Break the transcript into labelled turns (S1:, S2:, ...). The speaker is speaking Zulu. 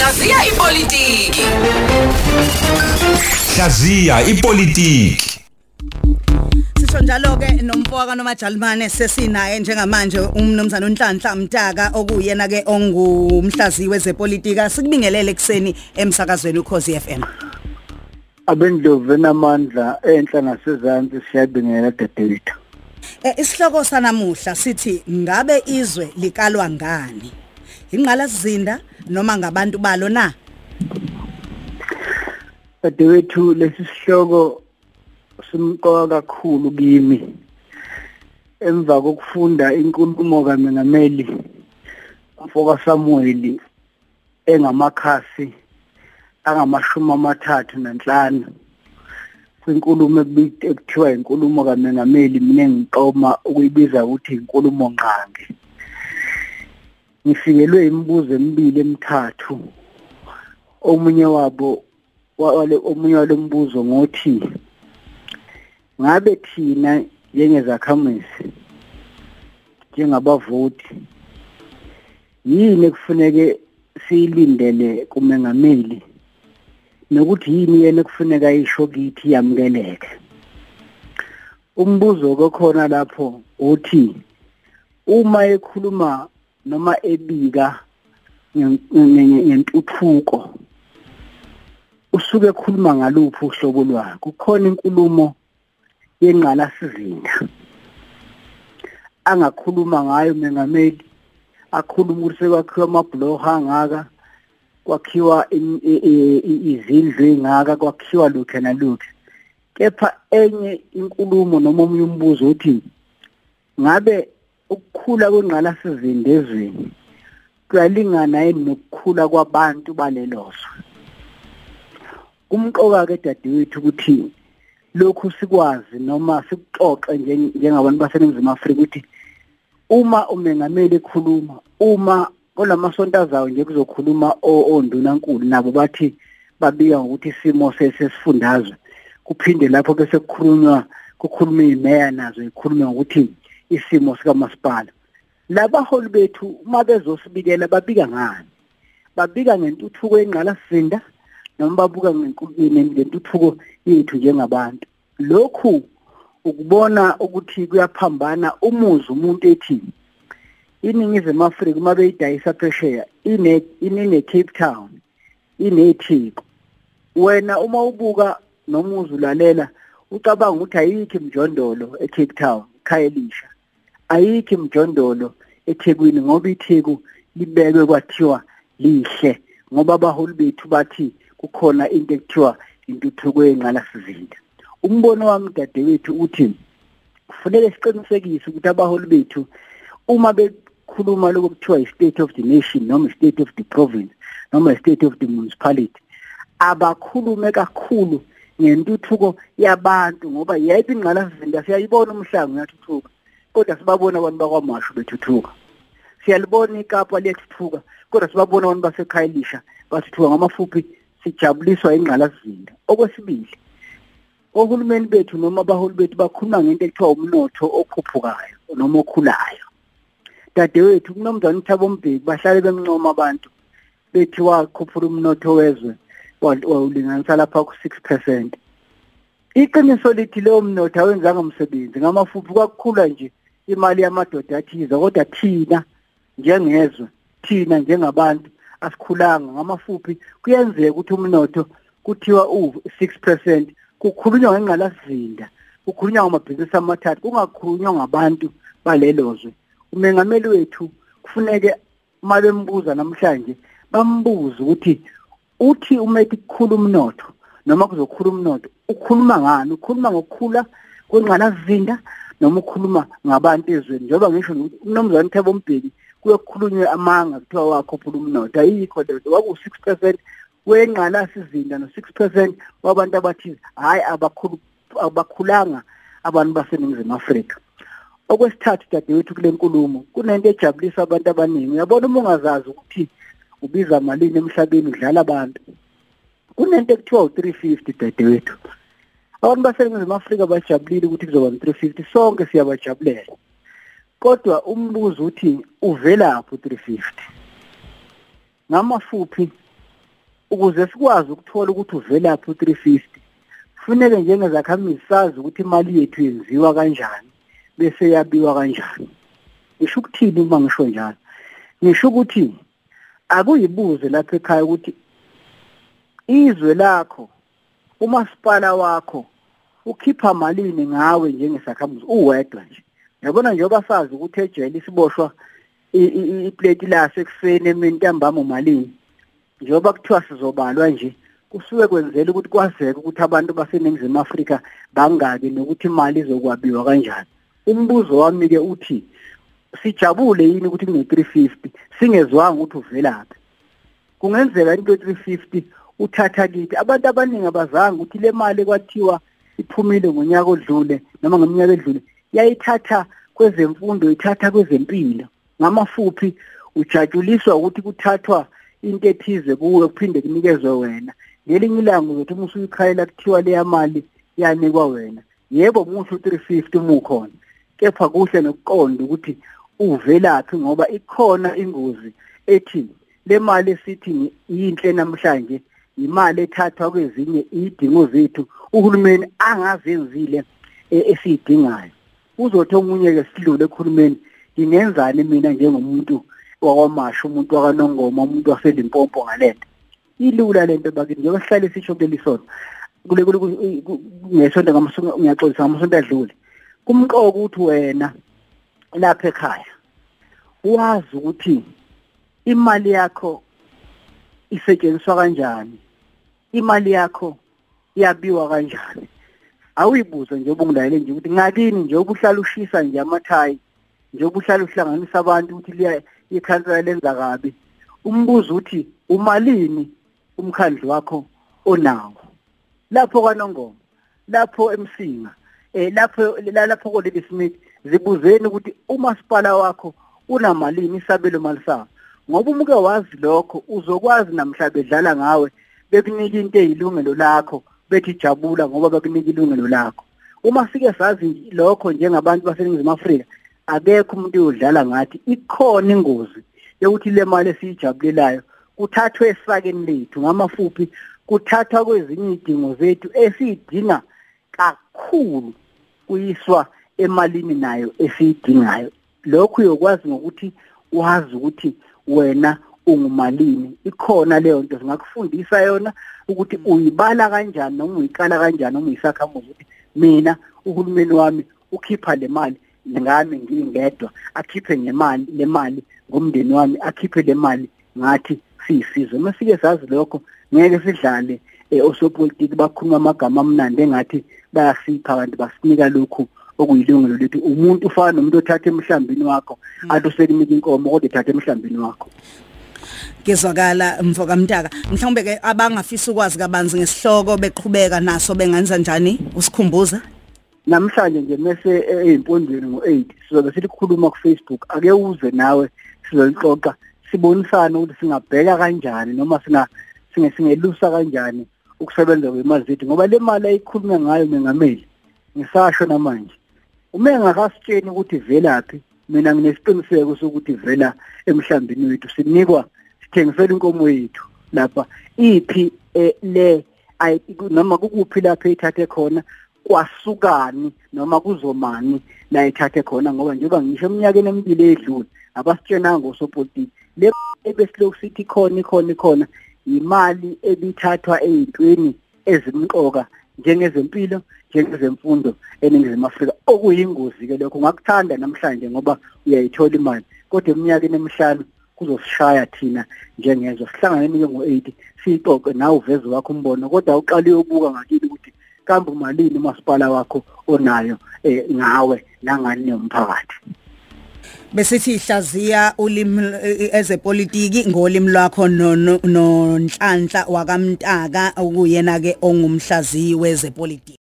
S1: Hlaziya ipolitiki.
S2: Hlaziya ipolitiki.
S3: Sisho njalo ke nomfowaka nomajalimane sesinaye njengamanje umnumzana uNhlanhla Mtaka okuyena ke ongumhlaziyi wezepolitika sikubingelele ekseni emsakazweni ukhozi FM.
S4: abendlovu enamandla enhla nasezantsi siyabingelela dadewethu
S3: Eh isihloko sanamuhla sithi ngabe izwe likalwa ngani? Ingqala sizinda noma ngabantu balo na?
S4: dadewethu lesi sihloko simqoka kakhulu kimi emva kokufunda inkulumo kaMengameli umfoka Samuel engamakhasi angamashumi amathathu nanhlanu kwinkulumo ekuthiwa inkulumo kaMengameli mina ngiqoma ukuyibiza ukuthi inkulumo ngqangi ngifikelwe imibuzo emibili emithathu. Omunye wabo wale omunye wale mbuzo ngothi ngabe thina njengezakhamuzi njengabavoti yini ekufuneke siyilindele kumengameli nokuthi yini yena ekufuneka ayisho kithi yamukeleke umbuzo kokhona lapho uthi uma ekhuluma noma ebika ngentuthuko usuke ekhuluma ngaluphi uhlobo lwakhe. Kukhona inkulumo yenqalasizinda angakhuluma ngayo mengameli akhuluma ukuthi sekwakhiwa amabhlorho angaka kwakhiwa izindlu engaka kwakhiwa lokho nalokho kepha enye inkulumo noma omunye umbuzo uthi ngabe ukukhula kwengqalasizinda ezweni kuyalingana yini nokukhula kwabantu balelozwe kumqoka ke dadewethu ukuthi lokhu sikwazi noma sikuxoxe njengabantu baseningizimu Afrika ukuthi uma umengameli ekhuluma uma kolamasonto azayo nje kuzokhuluma ondunankulu nabo bathi babika ngokuthi isimo sesifundazwe kuphinde lapho bese kukhulunywa kukhuluma imeya nazo ikhulume ngokuthi isimo sikamasipala. Labaholi bethu uma bezosibikela babika ngani? Babika ngentuthuko engqalasizinda noma babuka ngentuthuko yethu njengabantu. Lokhu ukubona ukuthi kuyaphambana umuzi umuntu ethi iningizimu Afrika uma beyidayisa phesheya ine inene Cape Town inethiko wena uma ubuka noma uzulalela ucabanga ukuthi ayikho imjondolo eCape Town Khayelisha ayikho imjondolo eThekwini ngoba itheku libekwe kwathiwa lihle ngoba abaholi bethu bathi kukhona into ekuthiwa intuthuko yenqalasizinda. Umbono wami dadewethu uthi kufanele siqinisekise ukuthi abaholi bethu uma bekhuluma lokho kuthiwa i-state of the nation noma i-state of the province noma i-state of the municipality abakhulume kakhulu ngentuthuko yabantu ngoba yebo ingqalasizinda siyayibona umhlangu uyathuthuka kodwa sibabona abantu bakwamashu bethuthuka. Siyalibona ikapa liyathuthuka kodwa sibabona abantu basekhayilisha bathuthuka ngamafuphi sijabuliswa ingqalasizinda. Okwesibili ohulumeni bethu noma abaholi bethu bakhuluma ngento ekuthiwa umnotho okhuphukayo noma okhulayo. Dadewethu kunomzana uthabo mbeki bahlale bemncoma abantu bethi wakhuphula umnotho wezwe wawulinganisa lapha ku-6% iqiniso lithi leyo mnotho awenzanga umsebenzi ngamafuphi kwakukhula nje imali yamadoda athiza kodwa thina njengezwe thina njengabantu asikhulanga. Ngamafuphi kuyenzeka ukuthi umnotho kuthiwa u6% kukhulunywa ngengqalasizinda kukhulunywa ngamabhizinisi amathathu kungakhulunywa ngabantu balelozwe umengameli wethu kufuneke uma bembuza namhlanje bambuze ukuthi uthi umethi kukhula umnotho noma kuzokhula umnotho ukhuluma ngani? Ukhuluma ngokukhula kwengqalasizinda? Noma ukhuluma ngabantu ezweni njengoba ngisho ukuthi umnomzana Thabo Mbeki kuyokukhulunywe amanga kuthiwa wakhophula umnotho. Ayikho leyo kwaku6% wengqalasizinda no6% wabantu abathi hayi abakhulu abakhulanga abantu baseningizimu Afrika. Okwesithathu dadewethu kule nkulumo kunento ejabulisa abantu abaningi. Uyabona uma ungazazi ukuthi ubiza malini emhlabeni udlala abantu. Kunento ekuthiwa u350 dadewethu. Abantu baseningizimu Afrika bajabulile ukuthi kuzoba u350 sonke siyabajabulela. Kodwa umbuzo uthi uvelaphi u350 ngamafuphi? Ukuze sikwazi ukuthola ukuthi uvelaphi u350 kufuneke njengezakhamisi sazi ukuthi imali yethu yenziwa kanjani bese yabiwa kanjani. Ngisho ukuthini uma ngisho njalo? Ngisho ukuthi akuyibuze lapha ekhaya ukuthi izwe lakho umasipala wakho ukhipha malini ngawe njengesakhamuzi? Uwedwa nje. Yabona njengoba sazi ukuthi ejele isiboshwa iplate lase ekuseni emini ntambama malini? Njengoba kuthiwa sizobalwa nje kusuke kwenzela ukuthi kwazeke ukuthi abantu baseningizimu Afrika bangaki nokuthi imali izokwabiwa kanjani. Umbuzo wami ke uthi sijabule yini ukuthi kune 350 singezwanga ukuthi uvelaphi? Kungenzeka into 350 uthatha kithi abantu abaningi abazange ukuthi le mali kwathiwa iphumile ngonyaka odlule noma ngeminyaka edlule yayithatha kwezemfundo ithatha kwezempilo. Ngamafuphi ujatshuliswa ukuthi kuthathwa into ethize kuwe kuphinde kunikezwe wena. Ngelinye ilanga uzothi uma usuyikhayela kuthiwa leya mali yanikwa wena. Yebo muhle u350 umukhona kepha kuhle nokuqonda ukuthi uvelaphi ngoba ikhona ingozi ethi le mali esithi yinhle namhlanje imali ethathwa kwezinye idingo zethu uhulumeni angazenzile esiyidingayo. Uzothi omunye ke sidlule ekhulumeni ngingenzani mina njengomuntu wakwamasha umuntu wakanongoma umuntu waselimpopo ngalento? Ilula lento bakithi njengoba sihlale sisho kuleli sonto kule ngesonto ngiyaxolisa ngamasonto adlule kumqoko ukuthi wena lapha ekhaya wazi ukuthi imali yakho isetshenziswa kanjani imali yakho iyabiwa kanjani? Awuyibuze nje obungilayele nje ukuthi ngakini nje obuhlala ushisa nje amathayi nje obuhlala uhlanganisa abantu ukuthi liya ikhansela lenza kabi? Umbuzo uthi umalini umkhandlu wakho onawo? Lapho kanongoma lapho emsinga eh lapho lapho koleli Smith zibuzeni ukuthi umasipala wakho unamalini isabelo mali sawo ngoba umuke wazi lokho uzokwazi namhla bedlala ngawe bekunika into eyilungelo lakho bethi jabula ngoba bekunika ilungelo lakho. Uma sike sazi lokho njengabantu baseningizimu Afrika akekho umuntu uyodlala ngathi ikhona ingozi yokuthi le mali esiyijabulelayo kuthathwe esakeni lethu ngamafuphi kuthathwa kwezinye idingo zethu esiyidinga kakhulu kuyiswa emalini nayo esiyidingayo. Lokhu uyokwazi ngokuthi wazi ukuthi wena ungumalini. Ikhona leyo nto singakufundisa yona ukuthi uyibala kanjani noma uyikala kanjani noma uyisakhamuzi ukuthi mina uhulumeni wami ukhipha le mali ngami ngingedwa akhiphe ngemali le mali ngomndeni wami akhiphe le mali ngathi siyisizwe. Masike sazi lokho ngeke sidlale osopolitiki bakhuluma amagama amnandi engathi bayasipha kanti basinika lokhu okuyilungelo lethu. Umuntu ufana nomuntu othatha emhlambini wakho athi usekunika inkomo kodwa ethatha emhlambini wakho.
S3: Ngizwakala mfoka mntaka mhlawumbe ke abangafisa ukwazi kabanzi ngesihloko beqhubeka naso bengenza njani? Usikhumbuza?
S4: Namhlanje nje mase ezimpondweni ngo8 sizobe silikhuluma ku Facebook ake uze nawe sizolixoxa sibonisana ukuthi singabheka kanjani noma singa singe singelusa kanjani ukusebenza kwemali zethu ngoba le mali ayikhulume ngayo mengameli ngisasho namanje. Uma engakasitsheni ukuthi velaphi mina nginesiqiniseko sokuthi vela emhlambini wethu sinikwa sithengisela inkomo yethu lapha. Iphi le noma kukuphi lapho ethathe khona kwasukani noma kuzomani la ethathe khona ngoba njengoba ngisho eminyakeni emibili edlule abasitshenanga ngosopolitiki le ebesilokhu sithi khona ikhona ikhona imali ebithathwa ezintweni ezimqoka njengezempilo njengezemfundo eningizimu Afrika. Okuyingozi ke lokho ngakuthanda namhlanje ngoba uyayithola imali kodwa eminyakeni emihlanu kuzosishaya thina njengezwe sihlanganeni ke ngo8 sixoxe nawe uveze wakho umbono kodwa uqale uyobuka ngakini ukuthi kambe umalini umasipala wakho onayo eh ngawe nangani nomphakathi.
S3: Besithi ihlaziya ulimi ezepolitiki ngolimi lwakho nonhlanhla wakamntaka okuyena ke ongumhlaziyi wezepolitiki.